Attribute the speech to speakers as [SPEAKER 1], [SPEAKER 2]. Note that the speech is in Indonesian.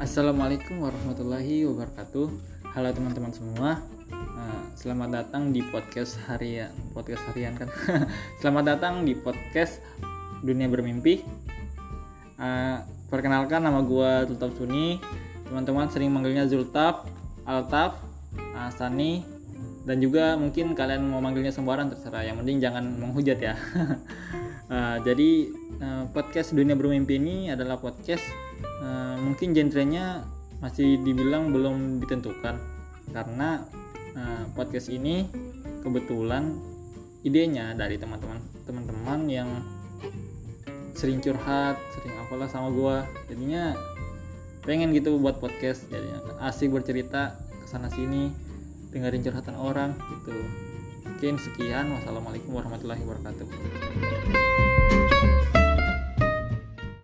[SPEAKER 1] Assalamualaikum warahmatullahi wabarakatuh. Halo teman-teman semua. Uh, selamat datang di podcast harian. Podcast harian kan. selamat datang di podcast Dunia Bermimpi. Uh, perkenalkan nama gua Zultaf Suni. Teman-teman sering manggilnya Zultaf, Altaf, uh, Sani, dan juga mungkin kalian mau manggilnya sembarang terserah. Yang penting jangan menghujat ya. uh, jadi uh, podcast Dunia Bermimpi ini adalah podcast uh, mungkin genrenya masih dibilang belum ditentukan. Karena uh, podcast ini kebetulan idenya dari teman-teman teman-teman yang sering curhat sering apalah sama gua. Jadinya pengen gitu buat podcast. Jadinya asik bercerita ke sana sini dengerin curhatan orang gitu. Mungkin sekian. Wassalamualaikum warahmatullahi wabarakatuh